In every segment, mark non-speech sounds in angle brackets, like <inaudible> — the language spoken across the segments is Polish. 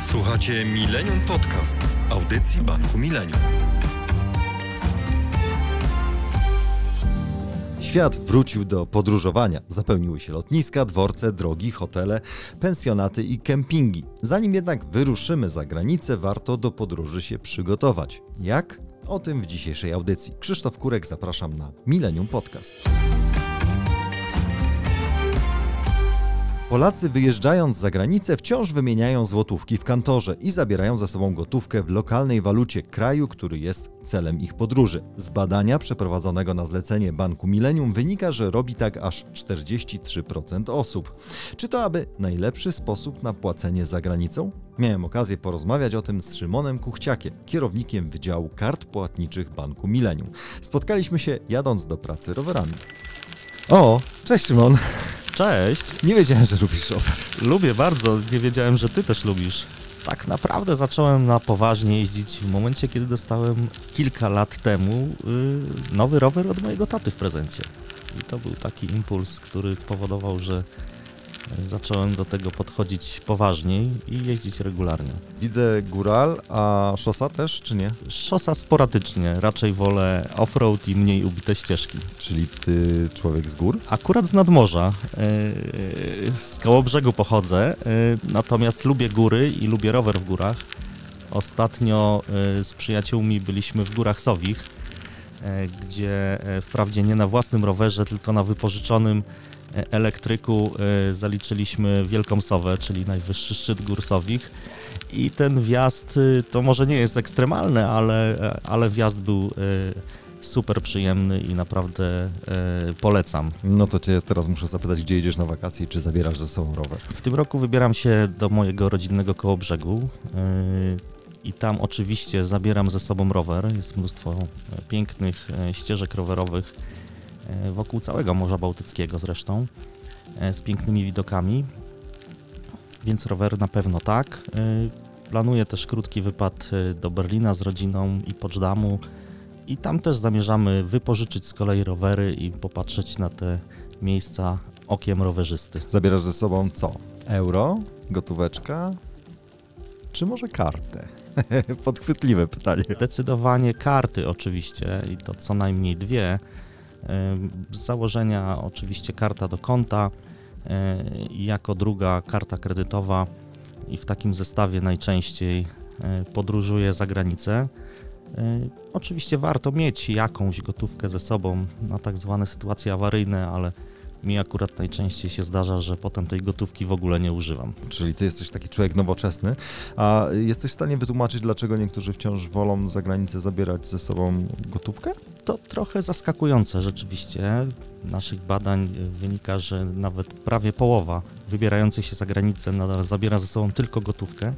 Słuchacie Millennium Podcast, audycji Banku Millennium. Świat wrócił do podróżowania. Zapełniły się lotniska, dworce, drogi, hotele, pensjonaty i kempingi. Zanim jednak wyruszymy za granicę, warto do podróży się przygotować. Jak? O tym w dzisiejszej audycji. Krzysztof Kurek, zapraszam na Millennium Podcast. Polacy wyjeżdżając za granicę wciąż wymieniają złotówki w kantorze i zabierają ze sobą gotówkę w lokalnej walucie kraju, który jest celem ich podróży. Z badania przeprowadzonego na zlecenie Banku Millennium wynika, że robi tak aż 43% osób. Czy to aby najlepszy sposób na płacenie za granicą? Miałem okazję porozmawiać o tym z Szymonem Kuchciakiem, kierownikiem Wydziału Kart Płatniczych Banku Millennium. Spotkaliśmy się jadąc do pracy rowerami. O, cześć Szymon. Cześć, Nie wiedziałem, że lubisz rower. lubię bardzo, nie wiedziałem, że ty też lubisz. Tak naprawdę zacząłem na poważnie jeździć w momencie, kiedy dostałem kilka lat temu y, nowy rower od mojego taty w prezencie. I to był taki impuls, który spowodował, że zacząłem do tego podchodzić poważniej i jeździć regularnie. Widzę góral, a szosa też, czy nie? Szosa sporadycznie, raczej wolę off-road i mniej ubite ścieżki. Czyli ty człowiek z gór? Akurat z nadmorza, yy, z Kołobrzegu pochodzę, yy, natomiast lubię góry i lubię rower w górach. Ostatnio z przyjaciółmi byliśmy w Górach Sowich, gdzie wprawdzie nie na własnym rowerze, tylko na wypożyczonym elektryku yy, zaliczyliśmy Wielką Sowę, czyli najwyższy szczyt Gór Sowich. I ten wjazd yy, to może nie jest ekstremalny, ale, yy, ale wjazd był super przyjemny i naprawdę polecam. No to cię teraz muszę zapytać, gdzie jedziesz na wakacje i czy zabierasz ze sobą rower? W tym roku wybieram się do mojego rodzinnego Kołobrzegu i tam oczywiście zabieram ze sobą rower. Jest mnóstwo e, pięknych e, ścieżek rowerowych e, wokół całego Morza Bałtyckiego zresztą, e, z pięknymi widokami, więc rower na pewno tak. Yy, Planuję też krótki wypad e, do Berlina z rodziną i Poczdamу i tam też zamierzamy wypożyczyć z kolei rowery i popatrzeć na te miejsca okiem rowerzysty. Zabierasz ze sobą co? Euro? Gotóweczka? Czy może kartę? <laughs> Podchwytliwe pytanie. Zdecydowanie karty oczywiście i to co najmniej dwie. Z założenia oczywiście karta do konta i jako druga karta kredytowa i w takim zestawie najczęściej yy, podróżuję za granicę. Yy, Oczywiście warto mieć jakąś gotówkę ze sobą na tak zwane sytuacje awaryjne, ale mi akurat najczęściej się zdarza, że potem tej gotówki w ogóle nie używam. Czyli ty jesteś taki człowiek nowoczesny, a jesteś w stanie wytłumaczyć, dlaczego niektórzy wciąż wolą za granicę zabierać ze sobą gotówkę? To trochę zaskakujące rzeczywiście. Naszych badań y, wynika, że nawet prawie połowa wybierających się za granicę nadal zabiera ze sobą tylko gotówkę.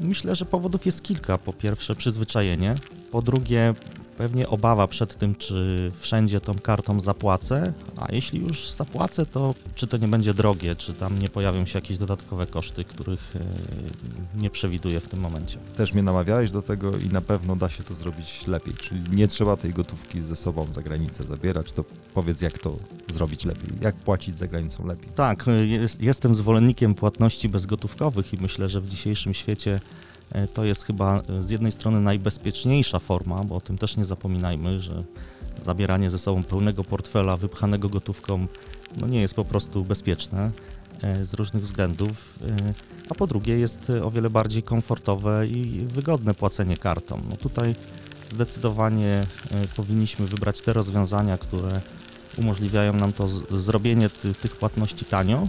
Myślę, że powodów jest kilka. Po pierwsze przyzwyczajenie, po drugie pewnie obawa przed tym, czy wszędzie tą kartą zapłacę, a jeśli już zapłacę, to czy to nie będzie drogie, czy tam nie pojawią się jakieś dodatkowe koszty, których y, nie przewiduję w tym momencie. Też mnie namawiałeś do tego i na pewno da się to zrobić lepiej, czyli nie trzeba tej gotówki ze sobą za granicę zabierać, to powiedz jak to zrobić lepiej, jak płacić za granicą lepiej. Tak, y, jest, jestem zwolennikiem płatności bezgotówkowych i myślę, że w dzisiejszym świecie e, to jest chyba e, z jednej strony najbezpieczniejsza forma, bo o tym też nie zapominajmy, że zabieranie ze sobą pełnego portfela wypchanego gotówką no nie jest po prostu bezpieczne e, z różnych względów, e, a po drugie jest e, o wiele bardziej komfortowe i wygodne płacenie kartą. No tutaj zdecydowanie e, powinniśmy wybrać te rozwiązania, które umożliwiają nam to zrobienie ty, tych płatności tanio, e,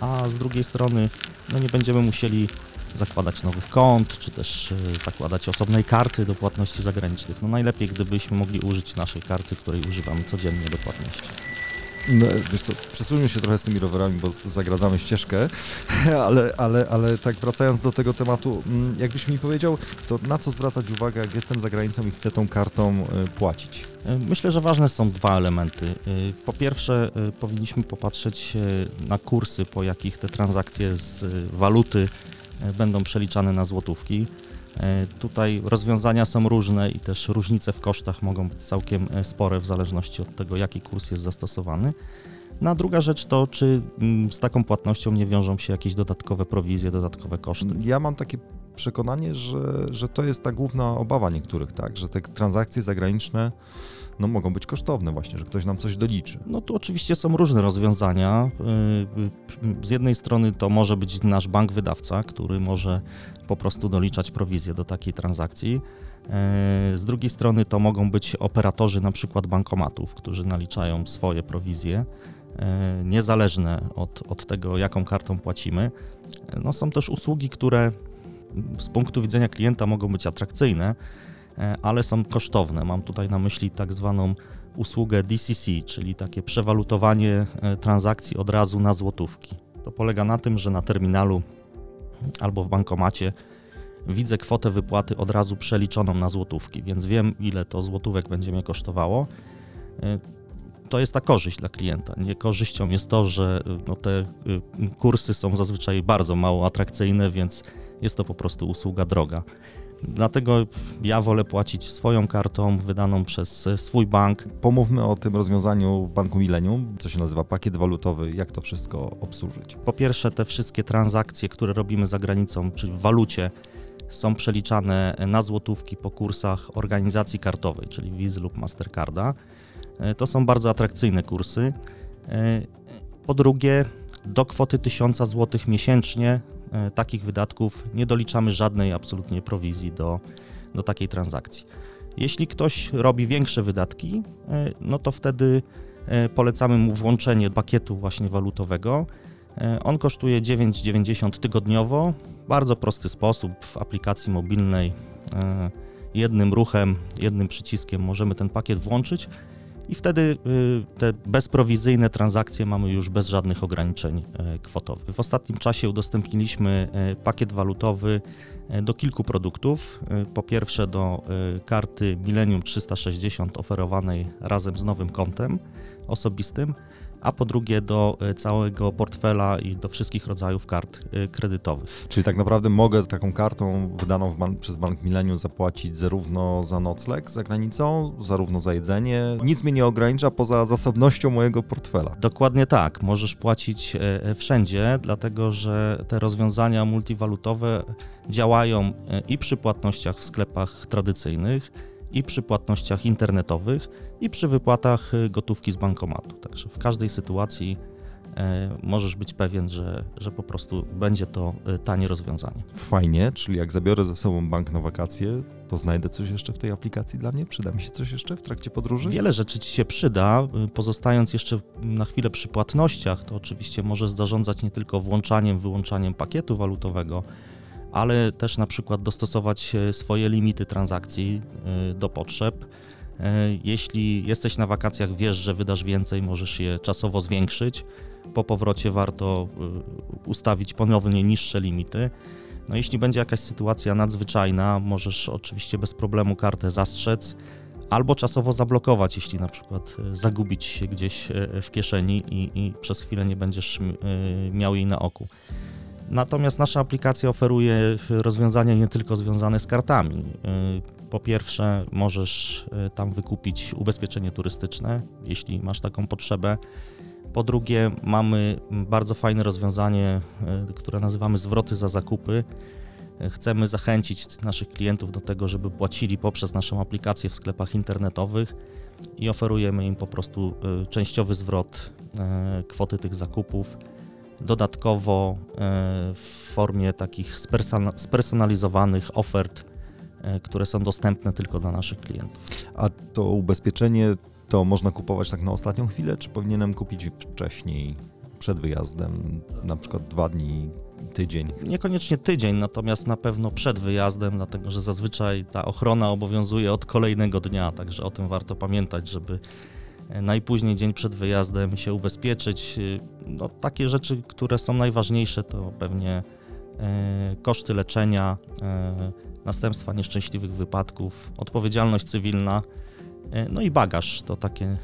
a z drugiej strony no nie będziemy musieli zakładać nowych kont, czy też e, zakładać osobnej karty do płatności zagranicznych. No najlepiej, gdybyśmy mogli użyć naszej karty, której używamy codziennie do płatności. No, wiesz co, przesuńmy się trochę z tymi rowerami, bo zagradzamy ścieżkę, <laughs> ale, ale, ale tak wracając do tego tematu, mm, jakbyś mi powiedział, to na co zwracać uwagę, jak jestem za granicą i chcę tą kartą y, płacić? E, Myślę, że ważne są dwa elementy. E, Po pierwsze, e, powinniśmy popatrzeć e, na kursy, po jakich te transakcje z e, waluty e, będą przeliczane na złotówki. E, Tutaj rozwiązania są różne i też różnice w kosztach mogą być całkiem e, spore w zależności od tego, jaki kurs jest zastosowany. No a druga rzecz to, czy mm, z taką płatnością nie wiążą się jakieś dodatkowe prowizje, dodatkowe koszty. Ja mam takie przekonanie, że, że to jest ta główna obawa niektórych, tak, że te transakcje zagraniczne no, mogą być kosztowne właśnie, że ktoś nam coś doliczy. No tu oczywiście są różne rozwiązania. Y, y, z jednej strony to może być nasz bank wydawca, który może po prostu doliczać prowizję do takiej transakcji. Y, z drugiej strony to mogą być operatorzy na przykład bankomatów, którzy naliczają swoje prowizje, niezależne od, od tego, jaką kartą płacimy. No, są też usługi, które z punktu widzenia klienta mogą być atrakcyjne, ale są kosztowne. Mam tutaj na myśli tak zwaną usługę DCC, czyli takie przewalutowanie e, transakcji od razu na złotówki. To polega na tym, że na terminalu albo w bankomacie widzę kwotę wypłaty od razu przeliczoną na złotówki, więc wiem, ile to złotówek będzie mnie kosztowało. E, to jest ta korzyść dla klienta. Nie korzyścią jest to, że no, te kursy są zazwyczaj bardzo mało atrakcyjne, więc jest to po prostu usługa droga. Dlatego ja wolę płacić swoją kartą wydaną przez swój bank. Pomówmy o tym rozwiązaniu w Banku Millennium, co się nazywa pakiet walutowy, jak to wszystko obsłużyć. Po pierwsze, te wszystkie transakcje, które robimy za granicą, czyli w walucie, są przeliczane na złotówki po kursach organizacji kartowej, czyli Visa lub Mastercarda. E, to są bardzo atrakcyjne kursy. E, po drugie, do kwoty 1000 zł miesięcznie E, takich wydatków nie doliczamy żadnej absolutnie prowizji do, do takiej transakcji. Jeśli ktoś robi większe wydatki, e, no to wtedy e, polecamy mu włączenie pakietu właśnie walutowego. On kosztuje 9,90 tygodniowo. Bardzo prosty sposób w aplikacji mobilnej. Jednym ruchem, jednym przyciskiem możemy ten pakiet włączyć i wtedy y, te bezprowizyjne transakcje mamy już bez żadnych ograniczeń e, kwotowych. W ostatnim czasie udostępniliśmy e, pakiet walutowy do kilku produktów. Po pierwsze do karty Millennium 360 oferowanej razem z nowym kontem osobistym a po drugie do e, całego portfela i do wszystkich rodzajów kart e, kredytowych. Czyli tak naprawdę mogę z taką kartą wydaną ban przez Bank Millennium zapłacić zarówno za nocleg za granicą, zarówno za jedzenie. Nic mnie nie ogranicza poza zasobnością mojego portfela. Dokładnie tak. Możesz płacić e, wszędzie, dlatego że te rozwiązania multiwalutowe działają i przy płatnościach w sklepach tradycyjnych, i przy płatnościach internetowych, i przy wypłatach y, gotówki z bankomatu. Także w każdej sytuacji e, możesz być pewien, że, że po prostu będzie to y, tanie rozwiązanie. Fajnie, czyli jak zabiorę ze sobą bank na wakacje, to znajdę coś jeszcze w tej aplikacji dla mnie? Przyda mi się coś jeszcze w trakcie podróży? Wiele rzeczy Ci się przyda. Y, pozostając jeszcze na chwilę przy płatnościach, to oczywiście możesz zarządzać nie tylko włączaniem, wyłączaniem pakietu walutowego, ale też na przykład dostosować e, swoje limity transakcji e, do potrzeb. E, jeśli jesteś na wakacjach, wiesz, że wydasz więcej, możesz je czasowo zwiększyć. Po powrocie warto ustawić ponownie niższe limity. No, jeśli będzie jakaś sytuacja nadzwyczajna, możesz oczywiście bez problemu kartę zastrzec albo czasowo zablokować, jeśli na przykład zagubić się gdzieś w kieszeni i, i przez chwilę nie będziesz miał jej na oku. Natomiast nasza aplikacja oferuje rozwiązania nie tylko związane z kartami. Y, po pierwsze, możesz y, tam wykupić ubezpieczenie turystyczne, jeśli masz taką potrzebę. Po drugie, mamy bardzo fajne rozwiązanie, y, które nazywamy zwroty za zakupy. Chcemy zachęcić naszych klientów do tego, żeby płacili poprzez naszą aplikację w sklepach internetowych i oferujemy im po prostu częściowy zwrot kwoty tych zakupów dodatkowo e, w formie takich spersonalizowanych ofert, e, które są dostępne tylko dla naszych klientów. A to ubezpieczenie to można kupować tak na ostatnią chwilę, czy powinienem kupić wcześniej, przed wyjazdem, na przykład dwa dni, tydzień? Niekoniecznie tydzień, natomiast na pewno przed wyjazdem, dlatego że zazwyczaj ta ochrona obowiązuje od kolejnego dnia, także o tym warto pamiętać, żeby najpóźniej dzień przed wyjazdem się ubezpieczyć. No, takie rzeczy, które są najważniejsze, to pewnie e, koszty leczenia, e, następstwa nieszczęśliwych wypadków, odpowiedzialność cywilna, e, no i bagaż to takie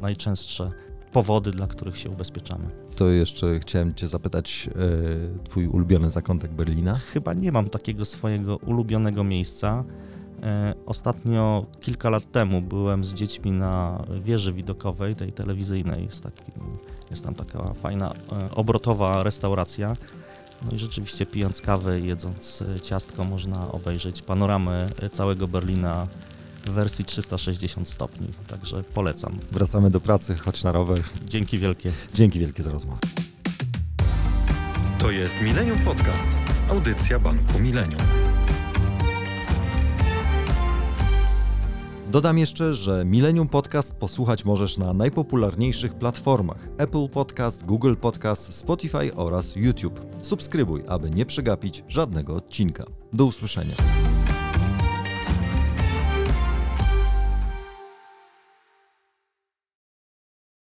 najczęstsze powody, dla których się ubezpieczamy. To jeszcze chciałem Cię zapytać, Twój ulubiony zakątek Berlina? Chyba nie mam takiego swojego ulubionego miejsca. E, Ostatnio, kilka lat temu, byłem z dziećmi na wieży widokowej, tej telewizyjnej. Jest, taki, jest tam taka fajna, e, obrotowa restauracja. No i rzeczywiście pijąc kawę i jedząc e, ciastko można obejrzeć panoramę e, całego Berlina w wersji 360 stopni. Także polecam. Wracamy do pracy, chodź na rower. Dzięki wielkie. Dzięki wielkie za rozmowę. To jest Millennium Podcast. Audycja Banku Millennium. Dodam jeszcze, że Millennium Podcast posłuchać możesz na najpopularniejszych platformach: Apple Podcast, Google Podcast, Spotify oraz YouTube. Subskrybuj, aby nie przegapić żadnego odcinka. Do usłyszenia.